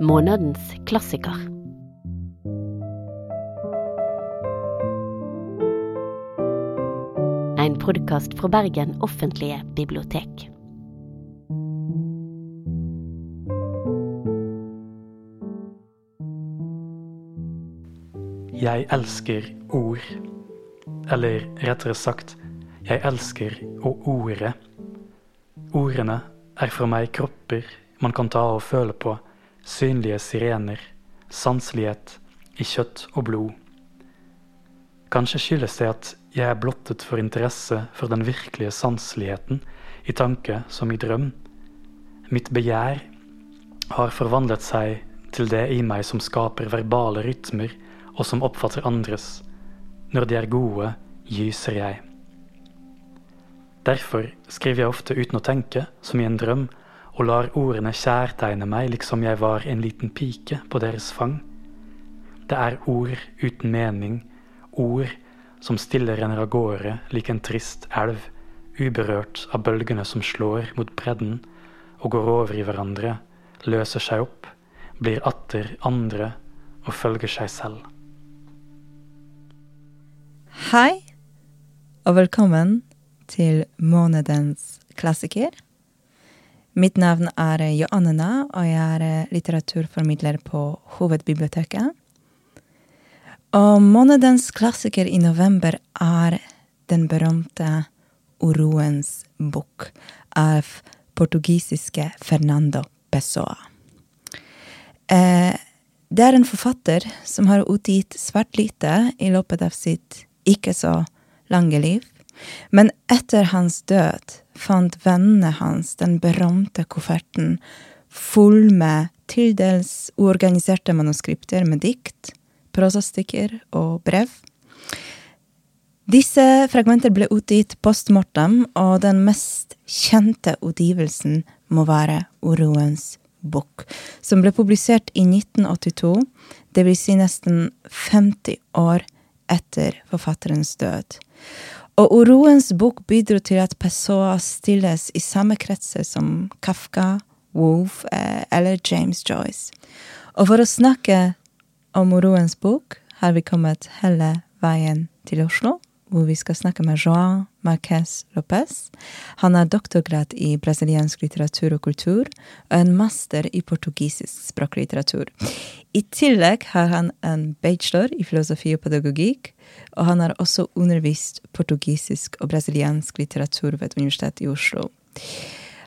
Månedens klassiker. En podkast fra Bergen offentlige bibliotek. Jeg elsker ord. Eller rettere sagt, jeg elsker å orde. Ordene er for meg kropper man kan ta og føle på, synlige sirener, sanselighet i kjøtt og blod. Kanskje skyldes det at jeg er blottet for interesse for den virkelige sanseligheten i tanke som i drøm. Mitt begjær har forvandlet seg til det i meg som skaper verbale rytmer og som oppfatter andres. Når de er gode, gyser jeg. Derfor skriver jeg ofte uten å tenke, som i en drøm, og lar ordene kjærtegne meg liksom jeg var en liten pike på deres fang. Det er ord uten mening, ord som stiller renner av gårde lik en trist elv, uberørt av bølgene som slår mot bredden og går over i hverandre, løser seg opp, blir atter andre og følger seg selv. Hei, og velkommen til månedens klassiker. Mitt navn er Joannena, og jeg er litteraturformidler på Hovedbiblioteket. Og månedens klassiker i november er den berømte Uroens bok av portugisiske Fernando Pessoa. Eh, det er en forfatter som har utgitt svært lite i løpet av sitt ikke så lange liv. Men etter hans død fant vennene hans den berømte kofferten full med til dels uorganiserte manuskripter med dikt, prosastykker og brev. Disse fragmenter ble utgitt post mortem, og den mest kjente utgivelsen må være Uroens bok, som ble publisert i 1982, det vil si nesten 50 år etter forfatterens død. Og Uroens bok bidro til at Pessoa stilles i samme kretser som Kafka, Wolf eh, eller James Joyce. Og for å snakke om Uroens bok har vi kommet hele veien til Oslo hvor vi skal snakke med Joan Marquez Lopez. Han har doktorgrad i brasiliansk litteratur og kultur og en master i portugisisk språklitteratur. I tillegg har han en bachelor i filosofi og pedagogikk, og han har også undervist portugisisk og brasiliansk litteratur ved Universitetet i Oslo.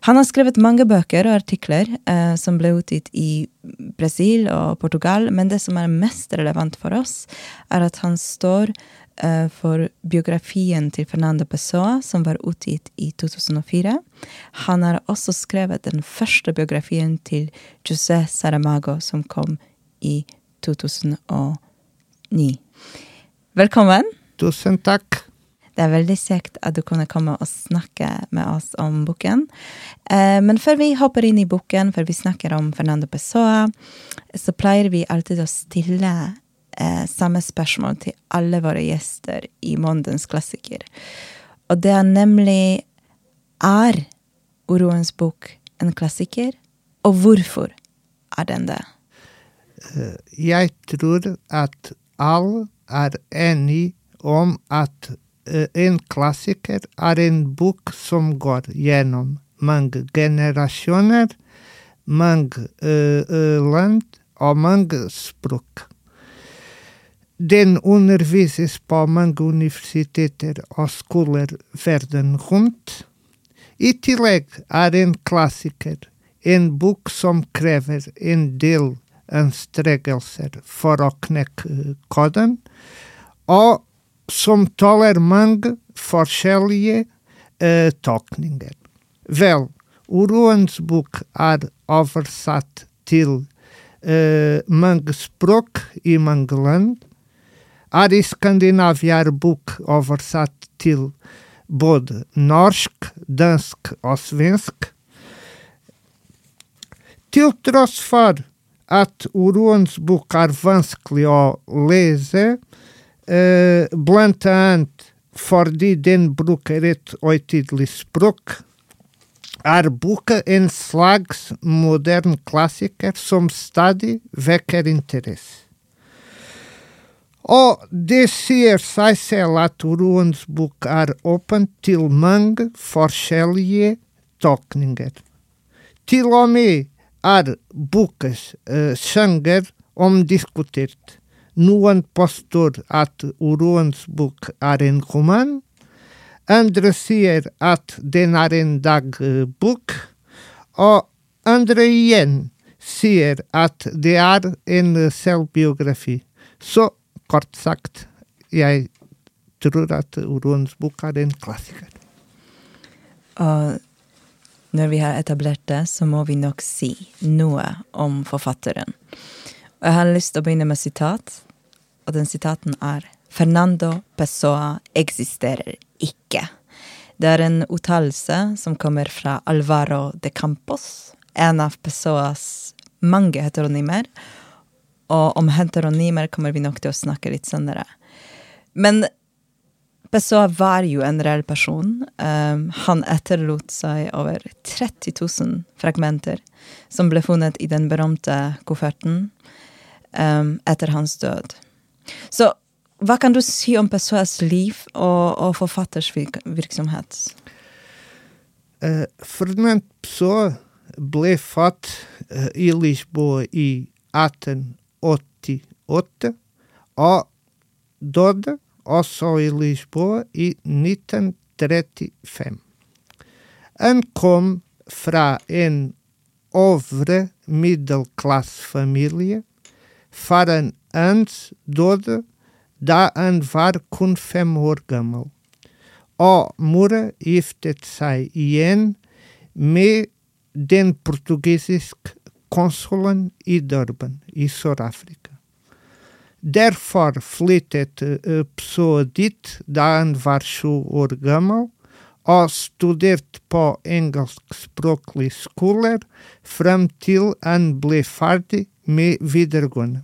Han har skrevet mange bøker og artikler eh, som ble utgitt i Brasil og Portugal, men det som er mest relevant for oss, er at han står for biografien til Fernando Pessoa, som var utgitt i 2004. Han har også skrevet den første biografien til José Saramago, som kom i 2009. Velkommen. Tusen takk. Det er veldig kjekt at du kunne komme og snakke med oss om boken. Eh, men før vi hopper inn i boken, før vi snakker om Fernando Pessoa, så pleier vi alltid å stille eh, samme spørsmål til alle våre gjester i Månedens klassiker. Og det er nemlig Er Uroens bok en klassiker, og hvorfor er den det? Eh, jeg tror at alle er enige om at eh, en klassiker er en bok som går gjennom mange generasjoner, mange uh, land og mange språk. Den undervises på mange universiteter og skoler verden rundt. I tillegg er en klassiker en bok som krever en del anstrengelser for å knekke koden, og som tåler mange forskjellige uh, tolkninger. Vel, Uroens bok er oversatt til uh, mange språk i mange land, er i Skandinavia er bok oversatt til både norsk, dansk og svensk. Til tross for at Uroens bok er vanskelig å lese, eh, blant annet fordi den bruker et høytidelig språk, er boken en slags modern klassiker som stadig vekker interesse. Og det sier seg selv at Roens bok er åpen til mange forskjellige tolkninger. Til og med er bokens uh, sjanger omdiskutert. Noen påstår at Roens bok er en roman, andre sier at den er en dagbok, og andre igjen sier at det er en selvbiografi. Så kort sagt, jeg tror at Uruens bok er en klassiker. Og når vi har etablert det, så må vi nok si noe om forfatteren. Og jeg har lyst til å begynne med sitat, og den sitaten er Fernando Pessoa eksisterer ikke. Det er en uttalelse som kommer fra Alvaro de Campos, en av Pessoas mange heteronymer. Og om heteronymer kommer vi nok til å snakke litt senere. Men Pessoa var jo en reell person. Um, han etterlot seg over 30 000 fragmenter som ble funnet i den berømte kofferten um, etter hans død. Så hva kan du si om Pessoas liv og, og forfatters virksomhet? Uh, Ferdinand Pessoa ble født uh, i Lisboa i Oti, Ota, O Doda, Osso e Lisboa e Nitan Treti Fem. Ancom fra en Ovre Middle Class Família, Faran ans dode da anvar kun fem år O Mura mora giftet seg igjen me den portuguesisk konsulen i Durban i Sør-Afrika. Derfor flyttet uh, Pessoa dit da han var sju år gammel, og studerte på engelskspråklige skoler frem til han ble ferdig med videregående.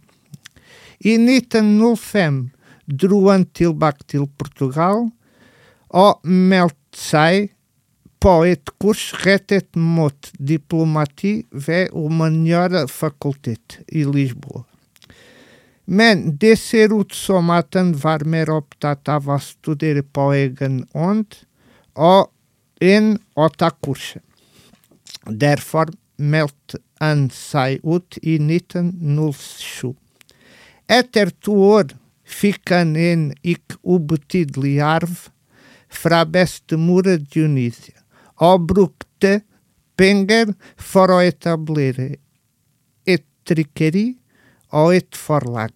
I 1905 dro han til Portugal og meldte seg poet curs retet mot diplomati ve humaniora facultet i Lisboa. Men de somatan somaten varmer optat ava studere poegen ont o en åtta cursa. Derfor melt an sai ut i 1907. Etter to år tuor fican en ikke ubetid liarv fra mura Dionísia. Og brukte penger for å etablere et trykkeri og et forlag.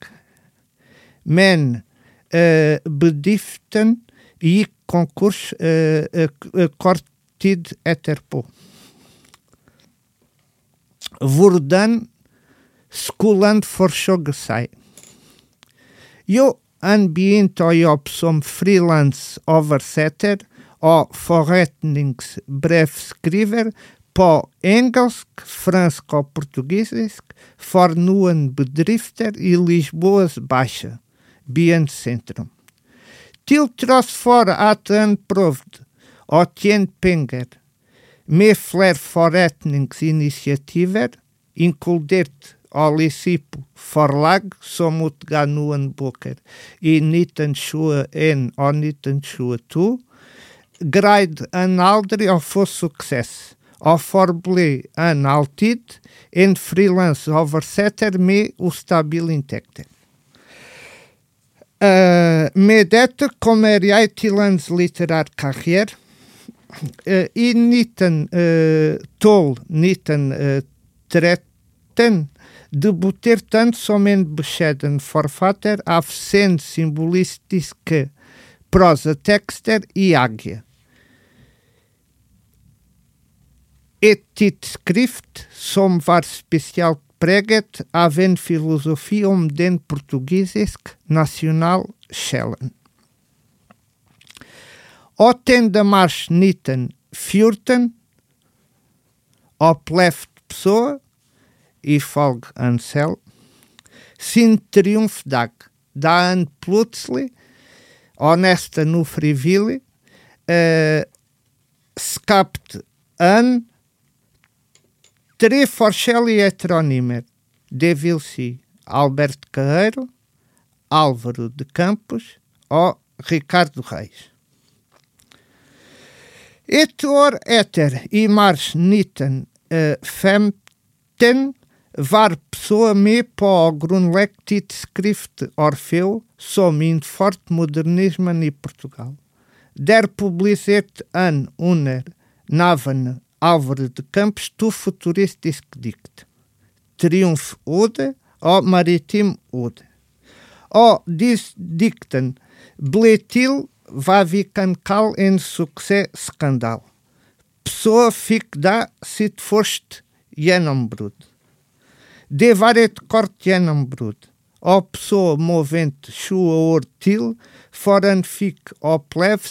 Men eh, bedriften gikk konkurs eh, eh, kort tid etterpå. Hvordan skulle han forsørge seg? Jo, han begynte å jobbe som frilansoversetter og forretningsbrevskriver på engelsk, fransk og portugisisk for noen bedrifter i Lisboas Baixa, byens sentrum. Til tross for at han prøvde å tjene penger med flere forretningsinitiativer, inkludert Alicipo forlag som utga noen bøker i 1921 og 1922, grade an aldri of for success, or forble an altid, and freelance oversetter me ustabil intecte. Eh, uh, medet kommer jeg til hans litterær karriere. Uh, I 1912-1913 debuter han som en beskjeden forfatter av sen symbolistiske prosa, texter e águia. Et tit scrift, som var special preget, avem filosofium den portugisisk nacional schellen. O tenda mars niten fjorten, op left pessoa, e folg ansel, sin triumf dag, da an plutselig, honesta no Friville, eh, scapt an tre forcelli heteronymer de Vilci, Alberto Carreiro, Álvaro de Campos ou Ricardo Reis. Et or eter imars niten uh, femten Var pessoa me på grunlektit tidsskrift Orfeu som forte modernismen i Portugal. Der publicet an uner navane Álvaro de Campos tu futuristisk dict. Triumf ode og maritim ode. O dis dicten, bletil vavicancal en suksess scandal Pessoa fick da sit é genombrudd. Devaret cortianum brut, ó pessoa movente chua ortil, foran fic o lev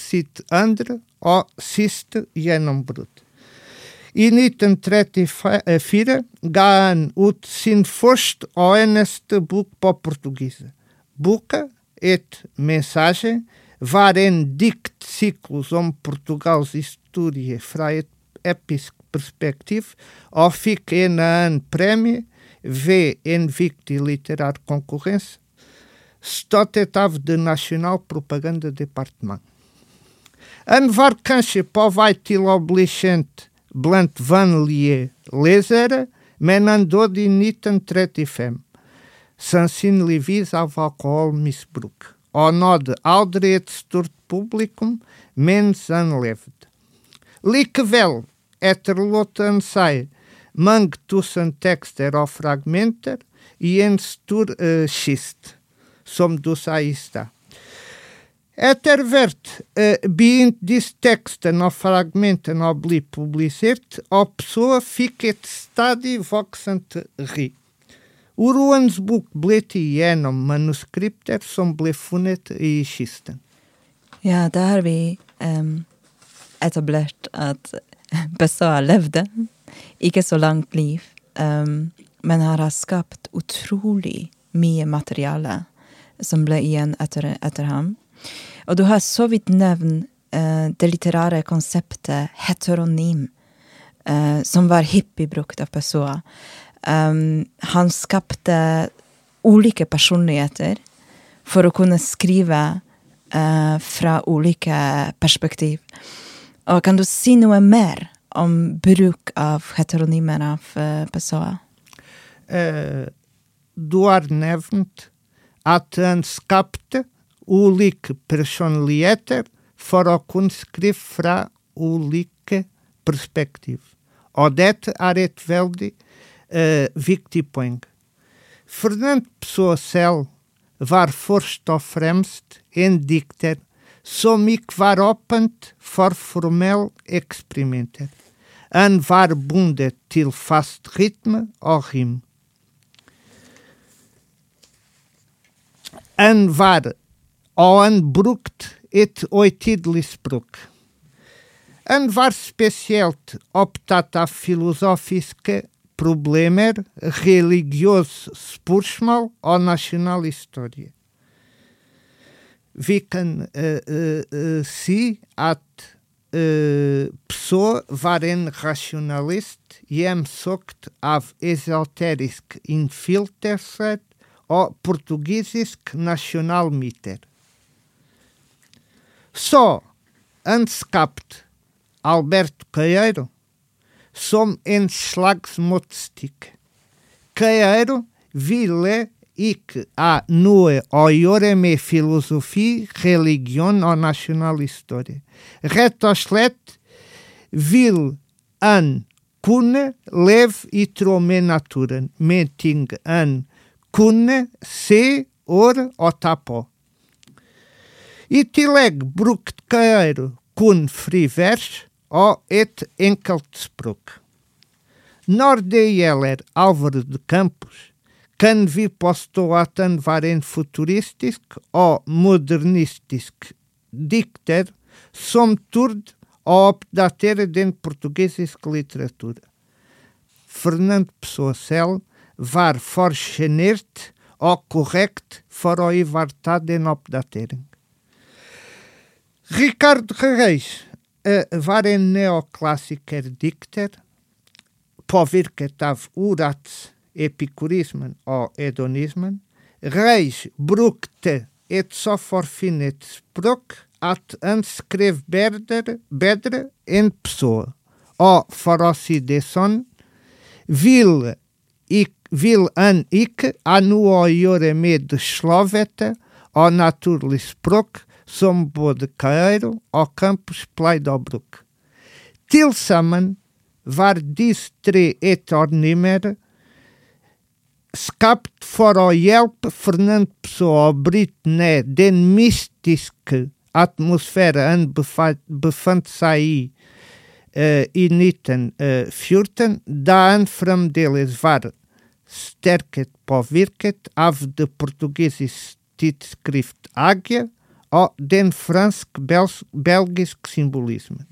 andre, o siste ianum brut. Initem treti fira, gaan ut sin fost eneste buc po portuguesa. Buca et mensagem, varen dict ciclos om Portugal's historie frae episc perspective, o fic en an premie, V. Envicti Literar Concorrência, Stotetave de Nacional Propaganda Departement. Anvar Kanche povaitil til blant van lie lesere, men andodi nitan tretifem. Sansin livis av alcohol misbruk. Onod nod et sturt publicum, mens anlevd. Likvel, et lotan sai, mange tusen tekster og fragmenter i en stor uh, kist, som du sa i stad. Etter hvert uh, begynte disse tekstene og fragmentene å bli publisert, og så fikk et stadig voksende ry. Uroens bok ble til gjennom manuskripter som ble funnet i kisten. Ja, da har vi um, etablert at Pessoa levde. Ikke så langt liv, um, men han har skapt utrolig mye materiale som ble igjen etter, etter ham. Og du har så vidt nevnt uh, det litterære konseptet heteronym, uh, som var hyppig brukt av Pessoa. Um, han skapte ulike personligheter for å kunne skrive uh, fra ulike perspektiv. Og kan du si noe mer om bruk av heteronymer av uh, Pessoa? Uh, du har nevnt at han skapte ulike personligheter for å kunne skrive fra ulike perspektiv. Og dette er et veldig uh, viktig poeng. Fernando Pessoa var først og fremst en dikter som ikke var åpent for formelle eksperimenter. Anvarbundet til fast ritme og An Anvar o anbrukt et oitidlisbruk. Anvar specielt optata filosofiske problemer religiøs spursmal ou national historia. Vi kan uh, uh, uh, si at eh, pessoa waren rationalist, jam sokt av esoterisk infilterset o portugisisk nationalmiter. Só anskapt Alberto Caeiro som en slags motstykk. Caeiro ville hic a nue oiorem philosophie, religion o national historie. Retoslet vil an cune lev itrome naturen, meting an cune se or otapo. Itileg bructcaero cun frivers o et enkeltspruk. Norde Heller Álvaro de Campos kan vi påstå at han var en futuristisk og modernistisk dikter som turde å oppdatere den portugisiske litteratur. Fernando Pessoa selv var for sjenert og korrekt for å ivareta den oppdatering. Ricardo Reis uh, var en neoklassiker dikter. påvirket av ordets Epicurismo ou hedonismo, reis bructe et sofor finet proc at anscrev bedre, bedre en pessoa, o farocideson, vil ic vil an ic annuo iore med slovete, o naturlis proc, som bod caeiro, o campus plaidobruc. Tilsamen var dis tre et ornimer, skapt for å hjelpe Fernando å bryte ned den mystiske atmosfære han befant seg i uh, i 1914, da han fremdeles var sterkt påvirket av det portugisiske tidsskrift Agia og den fransk-belgiske symbolismen.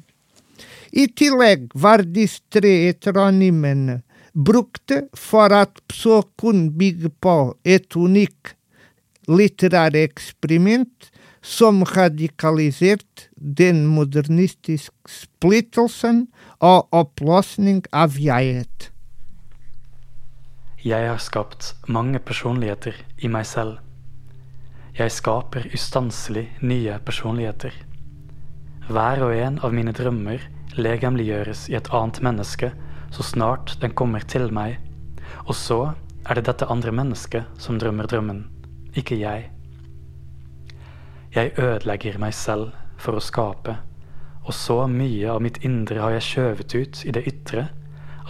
I tillegg var disse tre heteronymene brukte for at så kunne bygge på et unikt litterært eksperiment som radikaliserte den modernistiske splittelsen og oppløsning av jeget. Jeg har skapt mange personligheter i meg selv. Jeg skaper ustanselig nye personligheter. Hver og en av mine drømmer legemliggjøres i et annet menneske så snart den kommer til meg, og så er det dette andre mennesket som drømmer drømmen, ikke jeg. Jeg ødelegger meg selv for å skape, og så mye av mitt indre har jeg skjøvet ut i det ytre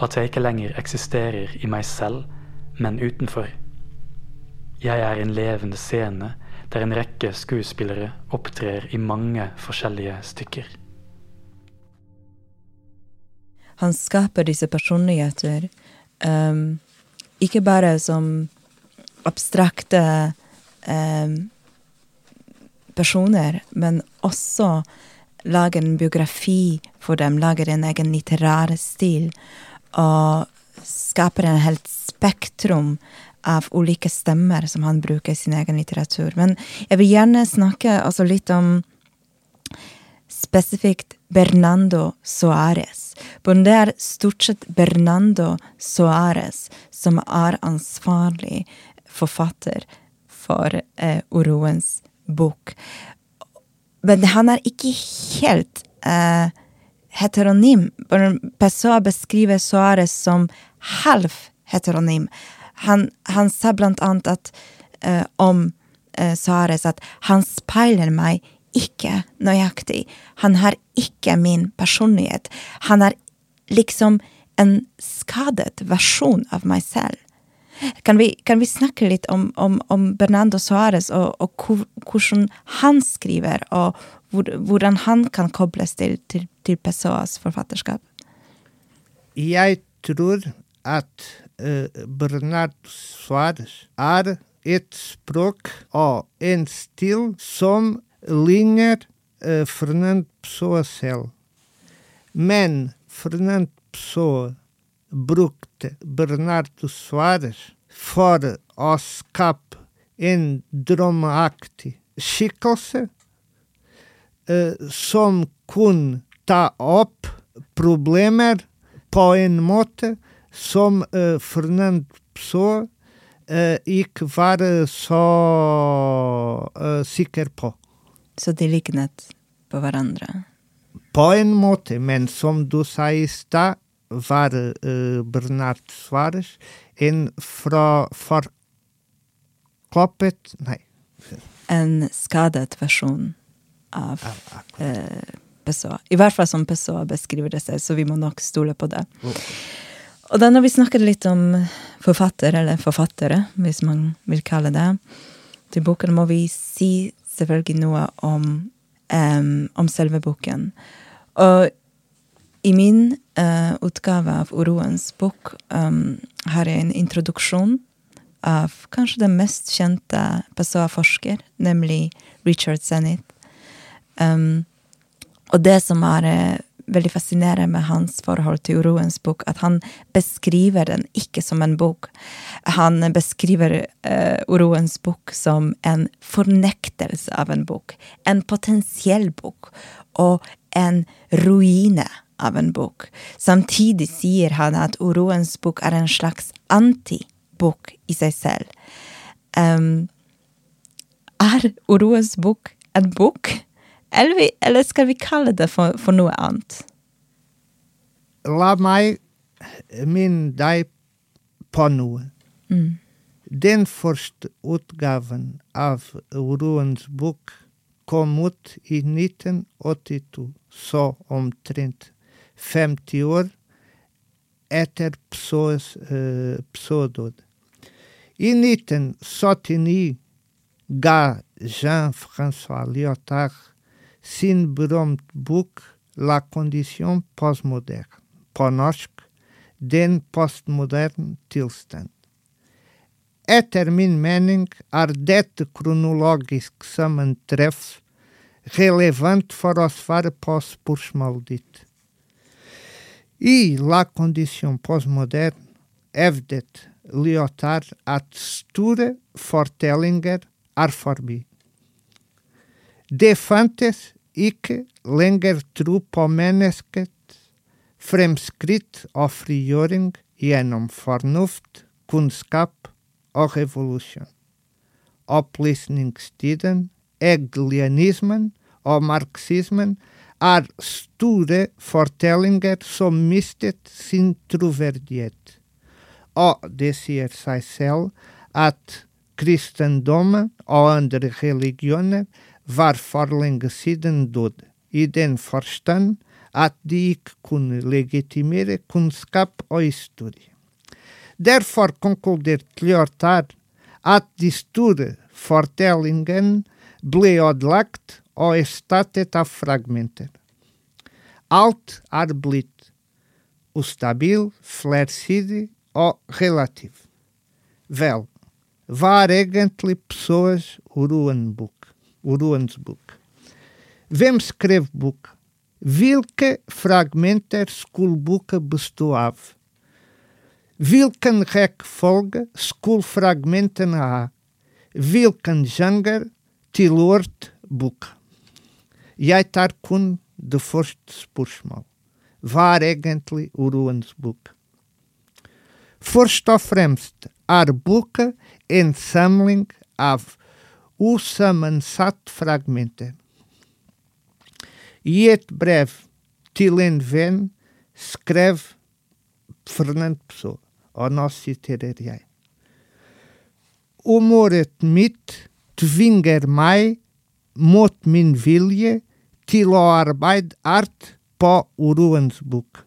at jeg ikke lenger eksisterer i meg selv, men utenfor. Jeg er en levende scene der en rekke skuespillere opptrer i mange forskjellige stykker. Han skaper disse personligheter um, ikke bare som abstrakte um, personer, men også lager en biografi for dem, lager en egen litterær stil, og skaper en helt spektrum av ulike stemmer som han bruker i sin egen litteratur. Men jeg vil gjerne snakke altså litt om spesifikt Bernando Suárez. Men det er stort sett Bernando Suárez som er ansvarlig forfatter for eh, Oroens bok. Men han er ikke helt eh, heteronym. Pessoa beskriver Suárez som halv heteronym. Han, han sa blant annet at, eh, om eh, Suárez at han speiler meg ikke nøyaktig. Han har ikke min personlighet. Han er liksom en skadet versjon av meg selv. Kan vi, kan vi snakke litt om, om, om Bernardo Suárez og, og, hvordan han skriver, og hvordan han kan kobles til, til, til Pessoas forfatterskap? Jeg tror at uh, Bernardo Suárez er et språk og en stil som Linha, uh, eh, Fernando Pessoa Cel. Men, Fernando Pessoa. Bructe Bernardo Soares. For, Oscap, en Dromaakti. Schikkelse. Uh, eh, som kun ta op problemer på en som uh, Fernando Pessoa uh, e que vara só uh, sequer pó. Så de lignet på hverandre? På en måte, men som du sa i stad, var uh, Bernard Suárez en fra forkoppet Nei. En skadet versjon av uh, Pessoa. I hvert fall som Pessoa beskriver det selv, så vi må nok stole på det. Og da når vi snakker litt om forfatter, eller forfattere, hvis man vil kalle det, til boken må vi si selvfølgelig noe om, um, om selve boken. Og i min uh, utgave av Uroens bok um, har jeg en introduksjon av kanskje den mest kjente Pessoa-forsker, nemlig Richard Sennett. Um, og det som er uh, veldig fascinerende med hans forhold til uroens bok, at han beskriver den ikke som en bok. Han beskriver uh, uroens bok som en fornektelse av en bok. En potensiell bok. Og en ruine av en bok. Samtidig sier han at uroens bok er en slags antibok i seg selv. Um, er uroens bok en bok, eller, eller, skal vi kalle det for, for noe annet? La meg minne deg på noe. Mm. Den første utgaven av Roens bok kom ut i 1982, så omtrent 50 år etter pseudod. I 1979 ga Jean-François Lyotard sin berømte bok La condition postmoderne, på norsk Den postmoderne tilstand. Etter min mening er dette kronologisk sammentreff relevant for å svare på. I La condition postmoderne hevdet Lyotard at store fortellinger er forbi. Det fantes ikke lenger tro på menneskets fremskritt og frigjøring gjennom fornuft, kunnskap og revolusjon. Opplysningstiden, egelianismen og marxismen er store fortellinger som mistet sin troverdighet. Og det sier seg selv at kristendommen og andre religioner var for lenge siden døde, i den forstand at de ikke kunne legitimere kunnskap og historie. Derfor konkluderte Lyotard at de store fortellingene ble ødelagt og erstattet av fragmenter. Alt er blitt ustabil, flersidig og relativ. Vel, hva er egentlig pessoas Uruans Uruansbuk. Vem buk Vilke Fragmenter Skulbuka Bestoav. Vilken Rekfolge Skulfragmenten A. Vilken Janger Tilort Buk. Jeg tar kun det første spørsmål. Hva er egentlig uroens bok? Først fremst er boka en samling av o suman sat fragmenta. E et breve, Tilenven, escreve Fernando Pessoa, ao nosso itinerariai. O et mit, tvinger mai, mot min o tiloarbeid art po uruansbuk.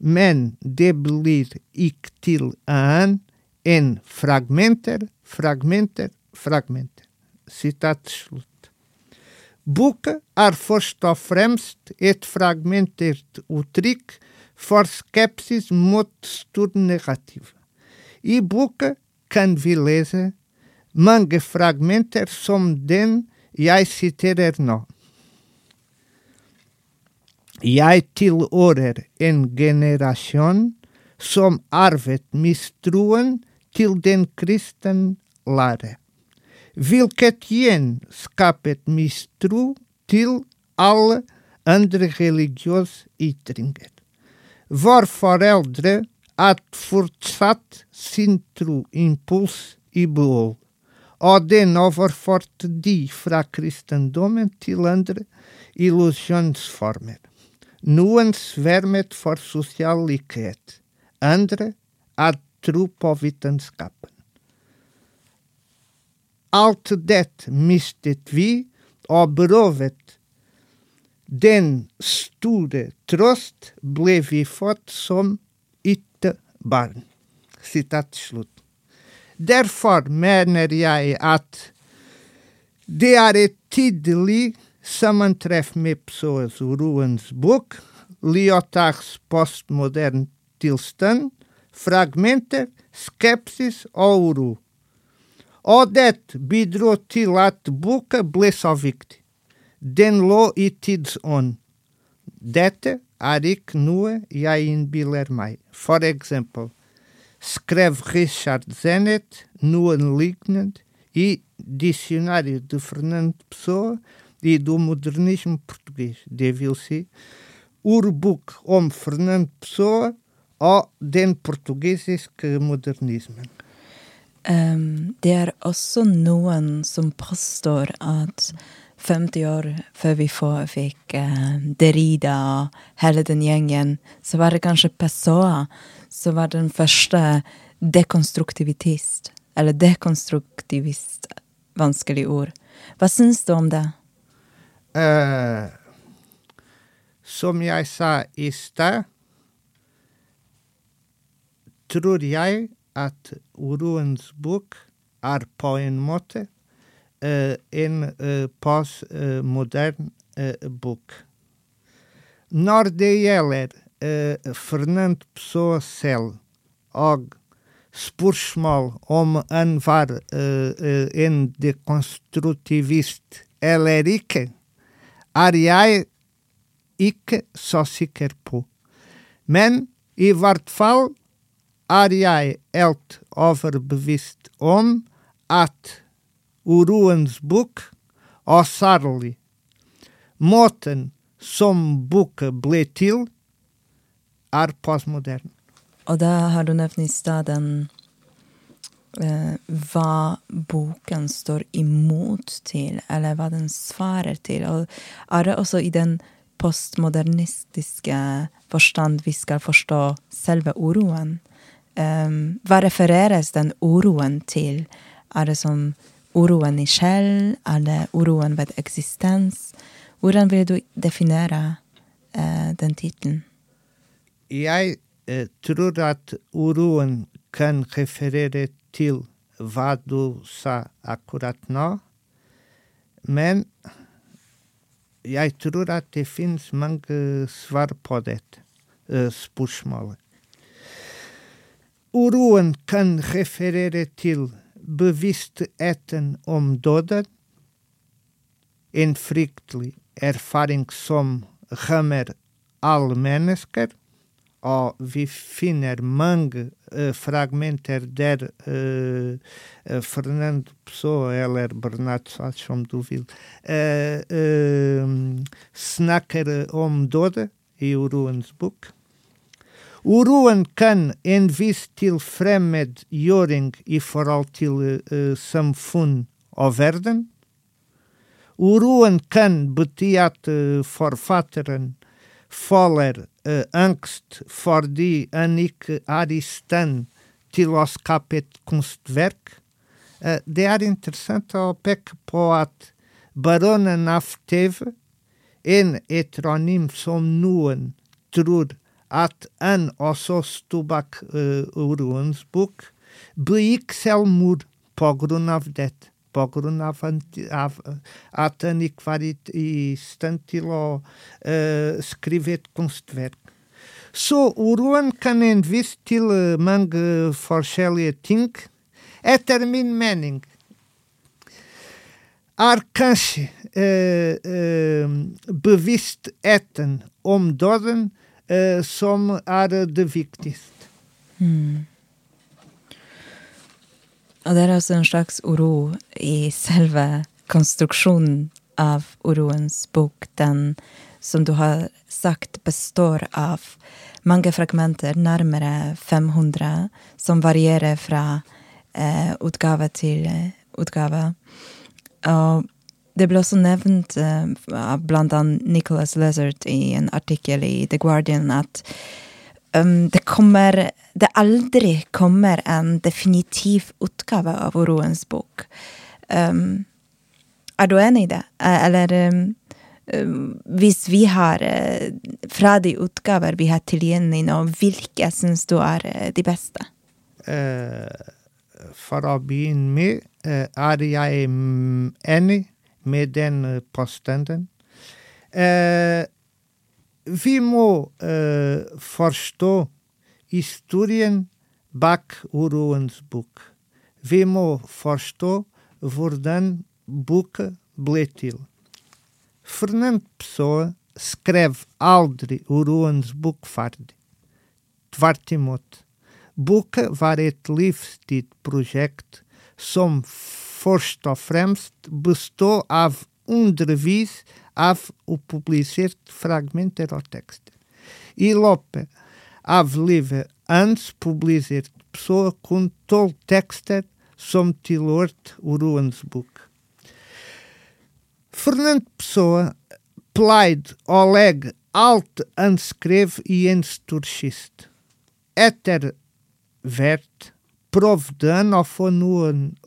Men debelir ik til aan en fragmenter, fragmenter, fragmenter citat slut. Buca ar fost ofremst et fragmentert utric forscepsis mot stur negativ. E buca can vileze mange fragmenter som den jeg citerer nå. til orer en generacion som arvet mistruen til den kristen lære hvilket igjen skapet mistro til alle andre religiøse ytringer. Vår foreldre har fortsatt sin tro impuls i behold og den overførte de fra kristendommen til andre illusjonsformer. Noen svermet for sosial likhet, andre hadde tro på vitenskapen. Alt det mistet vi, og berøvet den store trost ble vi fått som ikke barn. Sitat slutt. Derfor mener jeg at det er et tydelig sammentreff med Psoas Ruens bok, Lyotards postmoderne tilstand, fragmenter, skepsis og uro. Odet bidrotilat buca blesovict. Denlo itids on. Dete aric nua iain bilermai. For example, escreve Richard Zenet Nuan Lignand e Dicionário de Fernando Pessoa e do Modernismo Português, de Vilsi, Urbuc om Fernando Pessoa, o den portugueses que modernismo. Um, det er også noen som påstår at 50 år før vi fikk uh, Derrida og hele den gjengen, så var det kanskje Pessoa som var den første dekonstruktivist. Eller dekonstruktivist, vanskelig ord. Hva syns du om det? Uh, som jeg sa i sted, tror jeg at Uroens bok er på en måte uh, en uh, postmodern bok. Når det gjelder Fernand Pessoa selv og spørsmål om han var en dekonstruktivist eller ikke, er jeg ikke så sikker på. Men i hvert fall er jeg helt overbevist om at Uroens bok, og særlig måten som boka ble til, er postmoderne. Og da har du nevnt i stad den eh, hva boken står imot til, eller hva den svarer til. Og er det også i den postmodernistiske forstand vi skal forstå selve uroen? Um, hva refereres den uroen til? Er det som uroen i sjel? Er det uroen ved eksistens? Hvordan vil du definere uh, den tittelen? Jeg uh, tror at uroen kan referere til hva du sa akkurat nå, men jeg tror at det finnes mange svar på dette uh, spørsmålet. Uroen kan referere til bevisstheten om døden, en fryktelig erfaring som rammer alle mennesker, og vi finner mange uh, fragmenter der uh, uh, Fernando Pessoa, eller Bernardo Soares, som du vil, snakker om døde i Uroens bok. Uroen kan en viss til fremmedgjøring i forhold til uh, samfunn og verden. Uroen kan bety at uh, forfatteren faller uh, angst fordi han ikke er i til å skape et kunstverk. Det er interessant å peke på at baronen av en etronym som noen tror at han også sto bak uh, uroens bok, begikk selvmord på grunn av dette. På grunn av, at han ikke var i stand til å uh, skrive et kunstverk. Så uroen kan en vise til uh, mange forskjellige ting. Etter min mening er kanskje uh, uh, bevisstheten om døden eh, som er det viktigste. Mm. Og det er altså en slags uro i selve konstruksjonen av uroens bok. Den, som du har sagt, består av mange fragmenter, nærmere 500, som varierer fra eh, utgave til eh, utgave. Og det ble også nevnt uh, av annet Nicholas Lizard i en artikkel i The Guardian at um, det kommer Det aldri kommer en definitiv utgave av Oroens bok. Um, er du enig i det? Eh, eller um, hvis vi har uh, fra de utgaver vi har tilgjengelig nå, hvilke syns du er de beste? for å begynne med, er jeg mm, enig Meden eh, Postanden, uh, eh, vimo uh, eh, forsto historien bak uruansbuk. Vimo forsto vordan buk bletil. Fernando Pessoa escreve Aldri Uruans fardi Tvartimot, Buka varet livstid project som først og fremst består av undervis av upublisert fragmenter og tekster. i løpet av livet hans publisert Pessoa com tolv tekster som tilhørte Uruans bok. Fernando Pessoa pleide å legge alt han skrev i en storkist. Etter hvert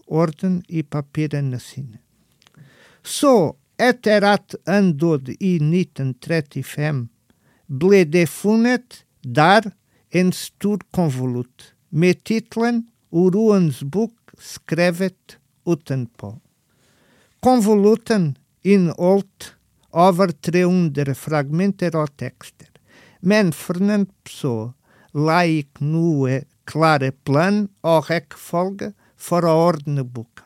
orden i papirene sine. Så, etter at han døde i 1935, ble det funnet der en stor konvolutt med tittelen Uruens bok skrevet utenpå. Konvolutten inneholdt over 300 fragmenter og tekster, men Fernand Pso la ikke noe klare plan og rekkefølge for å ordne boka.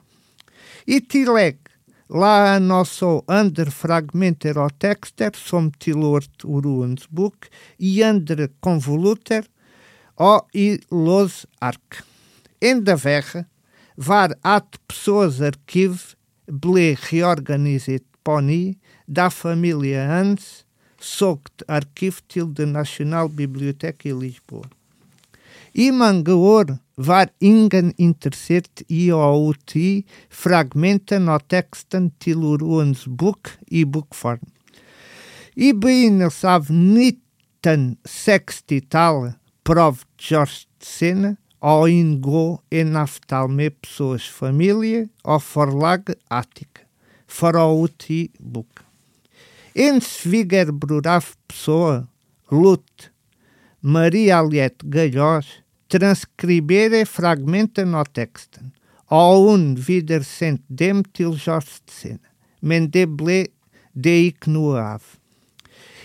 I la han også andre fragmenter og tekster som tilhørte Uruens bok, i andre konvolutter og i los ark. Enda verre var at Pessoas arquiv ble reorganisert på ny da família Hans solgte arkiv til det Nasjonalbiblioteket i Lisboa. I mange år var ingen interessert i å utgi fragmentene av teksten til Uruens bok i bokform. I begynnelsen av 1960-tallet prøvde George Sena å inngå en avtale med Pessoas familie og forlaget Attica for å utgi boka. En svigerbror av Pessoa, Lut, Maria Aliette Galhós, transkribere fragmenten av teksten, og hun videresendte dem til Sena, men det ble det ikke noe av.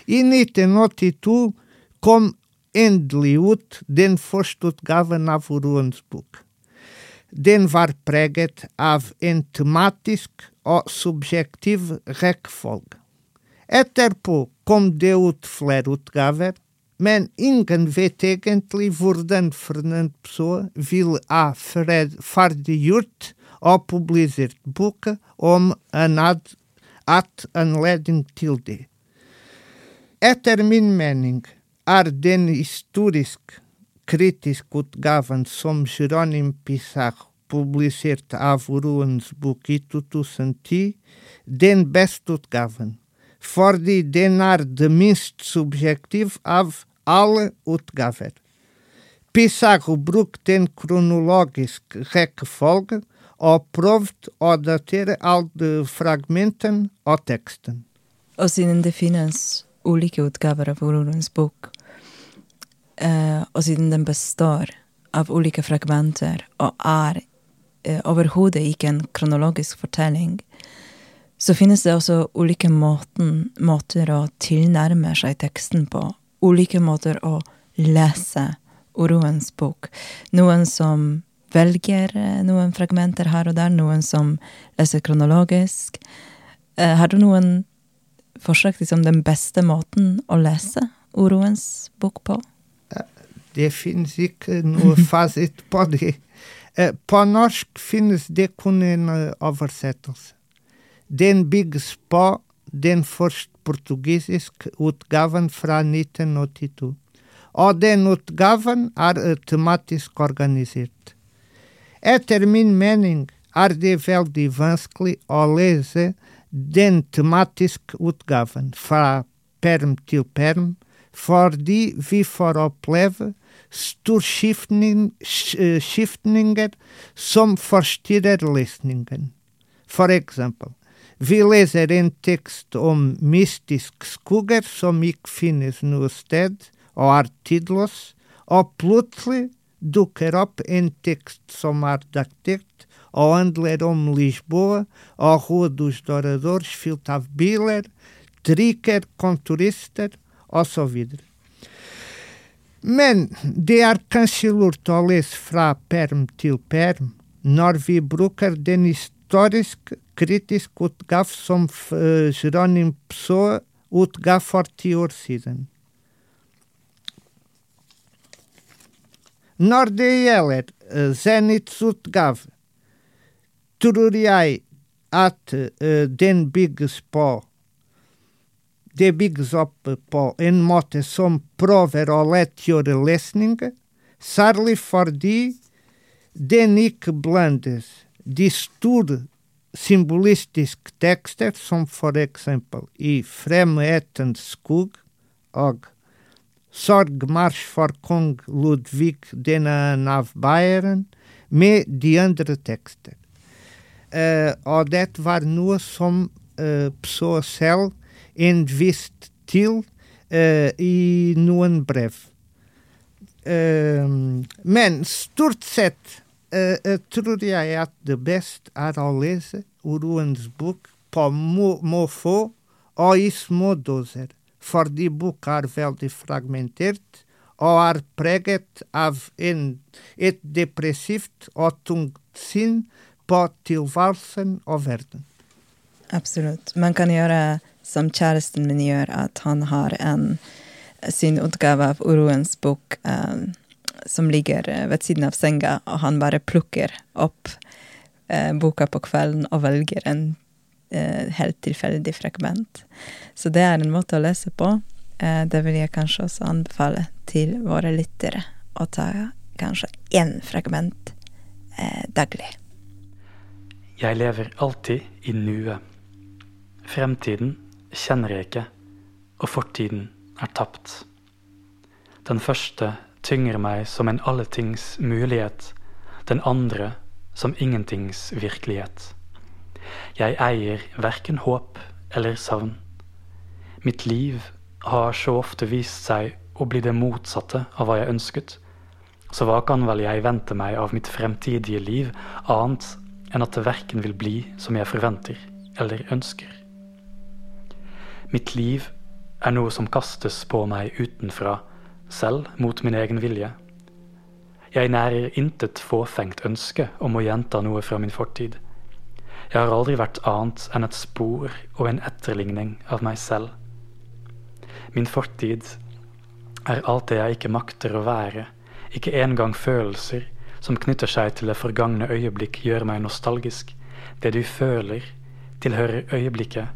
I 1982 kom endelig den første utgaven av Uruens bok. Den var preget av en tematisk og subjektiv rekkefølge. Etterpå kom det ut flere men ingen vet egentlig hvordan Fernando Pessoa vil ha ferdiggjort og publisert boka om han hadde hatt anledning til det. Etter min mening er den historisk kritiske utgaven som Jeronim Pissarro publiserte av Ruens bok i 2010, den beste utgaven, fordi den er det minst subjektiv av alle utgaver. Pissarro brukte en kronologisk rekkefolge og prøvde å datere alle fragmentene og teksten. Og siden det finnes ulike utgaver av Urorens bok, eh, og siden den består av ulike fragmenter og er eh, overhodet ikke en kronologisk fortelling, så finnes det også ulike måten, måter å tilnærme seg teksten på. Ulike måter å lese Oroens bok. Noen som velger eh, noen fragmenter her og der, noen som leser kronologisk. Eh, har du noen forslag liksom den beste måten å lese Oroens bok på? Det finnes ikke noe fasit på det. Eh, På norsk finnes det kun en eh, oversettelse. Den bygges på den første portugisiske utgaven fra 1982. Og den utgaven er tematisk organisert. Etter min mening er det veldig vanskelig å lese den tematiske utgaven fra perm til perm, fordi vi får oppleve storskiftninger som forstyrrer lesningen. For eksempel, vi leser en tekst om mystisk skoger som ikke finnes noe sted og er tidløs, og plutselig dukker opp en tekst som er datert og handler om Lisboa og Rua dos Douradores fylt av biler, trikker, kontorister osv. Men det er kanskje lurt å lese fra perm til perm når vi bruker den historisk critic utgav som eh, Jerónimo Pessoa utgav fortiorsidan. Nordeieler eh, zenitz utgav tururiai at eh, den bigs po. De bigs op po. En mote som prover oletior lesninga sarli fordi. Denik blandes. Distur store symbolistiske tekster, som for eksempel i Fremhetens skog og Sorgmarsj for kong Ludvig denne av Bayern, med de andre tekster. Uh, det var noe som uh, Pso selv innviste til uh, i noen brev. men stort sett tror jeg at det beste er å lese Uruens bok på må, måfå og i små doser, fordi boka er veldig fragmentert og er preget av en, et depressivt og tungt sinn på tilværelsen og verden. Absolutt. Man kan gjøre som kjæresten min gjør, at han har en sin utgave av Uroens bok um, som ligger ved siden av senga, og han bare plukker opp eh, boka på kvelden og velger en eh, helt tilfeldig fragment. Så det er en måte å lese på. Eh, det vil jeg kanskje også anbefale til våre lyttere å ta kanskje én fragment daglig. Jeg lever alltid i nuet. Fremtiden kjenner jeg ikke, og fortiden er tapt. Den første tynger meg som en alletings mulighet, den andre som ingentings virkelighet. Jeg eier verken håp eller savn. Mitt liv har så ofte vist seg å bli det motsatte av hva jeg ønsket, så hva kan vel jeg vente meg av mitt fremtidige liv annet enn at det verken vil bli som jeg forventer eller ønsker. Mitt liv er noe som kastes på meg utenfra, selv mot min egen vilje. Jeg nærer intet fåfengt ønske om å gjenta noe fra min fortid. Jeg har aldri vært annet enn et spor og en etterligning av meg selv. Min fortid er alt det jeg ikke makter å være, ikke engang følelser, som knytter seg til det forgangne øyeblikk, gjør meg nostalgisk. Det du føler, tilhører øyeblikket.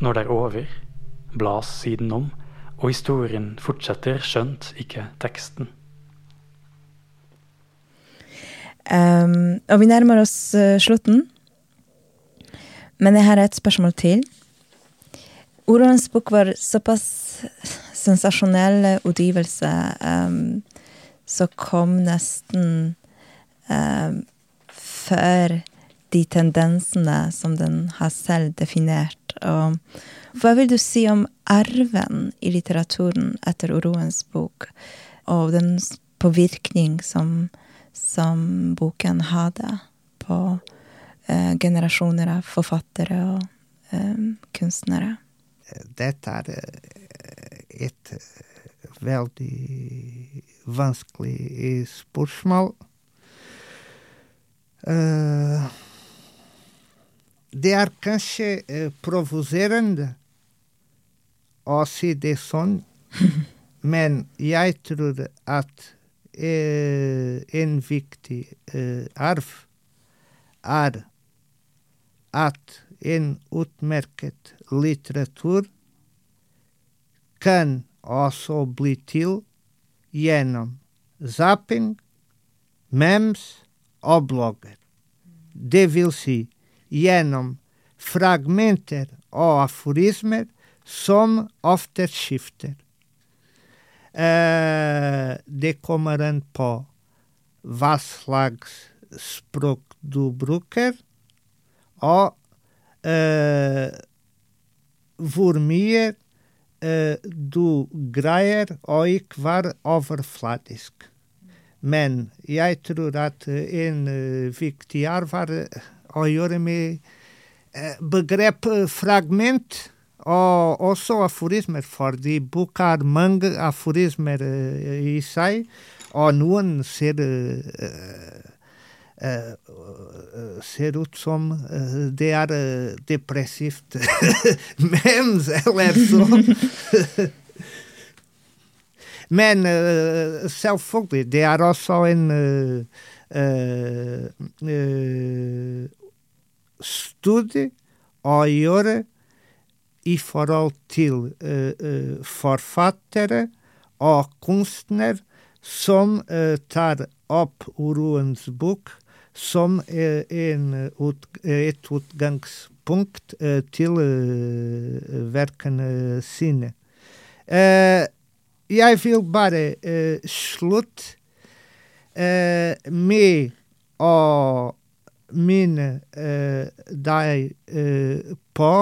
Når det er over, blas siden om, og historien fortsetter, skjønt ikke teksten. Um, og vi nærmer oss uh, slutten. Men jeg har et spørsmål til. Ordens bok var såpass sensasjonell utgivelse, um, så kom nesten um, før de tendensene som den har selv definert. Og hva vil du si om arven i litteraturen etter Oroens bok, og den påvirkning som, som boken hadde på eh, generasjoner av forfattere og eh, kunstnere? Dette er et veldig vanskelig spørsmål. Uh, det er kanskje uh, provoserende å si det sånn, men jeg tror at eh, en viktig arv er at en utmerket litteratur kan også bli til gjennom zapping, memes og blogger. Det vil si gjennom fragmenter og aforismer som ofte skifter. Uh, det kommer an på hva slags språk du bruker, og uh, hvor mye uh, du greier å ikke være overfladisk. Men jeg tror at en viktig arv er å gjøre med begrepet fragment og også aforismer, fordi boka har mange aforismer i seg, og noen ser Uh, ser ut som uh, det er uh, depressivt mens, eller sånn. Men uh, selvfølgelig, det er også en uh, uh, studie å gjøre i forhold til forfattere og kunstner som tar opp uroens bok som en, et utgangspunkt til verkene sine. Jeg vil bare slutte med å minne deg på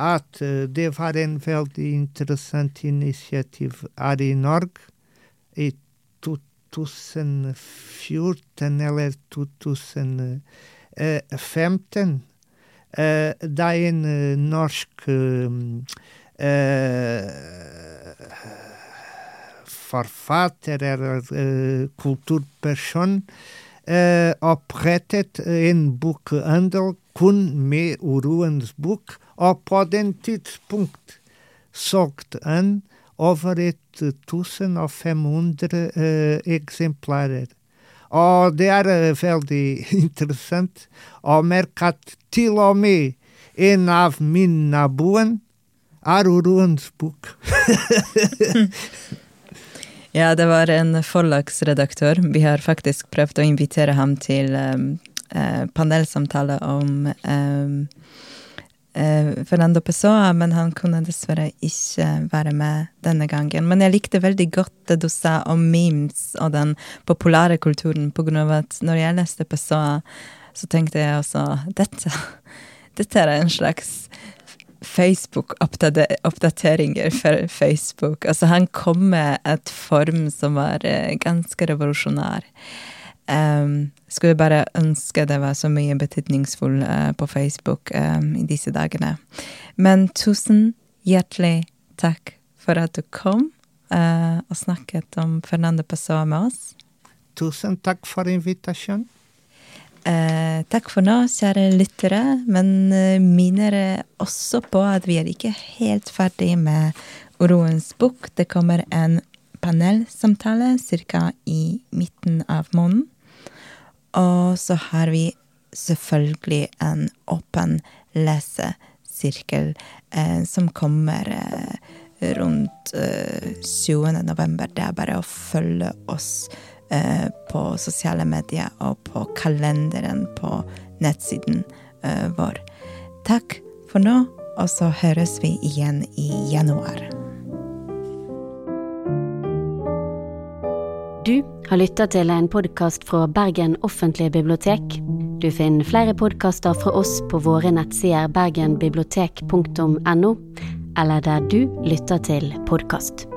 at det var en veldig interessant initiativ her i Norge i 2014 eller 2015. Da en norsk forfatter eller kulturperson opprettet en bokhandel kun med uroens bok, og på den tidspunkt solgte han over 1500 eksemplarer. Og det er veldig interessant å merke at til og med en av mine naboer er uroens bok. Ja, det var en forlagsredaktør. Vi har faktisk prøvd å invitere ham til um, uh, panelsamtale om um, uh, Fernando Pessoa, men han kunne dessverre ikke være med denne gangen. Men jeg likte veldig godt det du sa om memes og den populære kulturen, på grunn av at når jeg leste Pessoa, så tenkte jeg også dette, dette er en slags Facebook-oppdateringer for Facebook. Altså, han kom med et form som var uh, ganske revolusjonær. Um, skulle bare ønske det var så mye betydningsfull uh, på Facebook um, i disse dagene. Men tusen hjertelig takk for at du kom uh, og snakket om Fernando Pessoa med oss. Tusen takk for invitasjonen. Eh, takk for nå, kjære lyttere, men eh, minner også på at vi er ikke helt ferdig med Oroens bok. Det kommer en panelsamtale ca. i midten av måneden. Og så har vi selvfølgelig en åpen lesesirkel eh, som kommer eh, rundt 20. november. Det er bare å følge oss Eh, på sosiale medier og på kalenderen på nettsiden eh, vår. Takk for nå, og så høres vi igjen i januar. Du har lytta til en podkast fra Bergen offentlige bibliotek. Du finner flere podkaster fra oss på våre nettsider bergenbibliotek.no, eller der du lytter til podkast.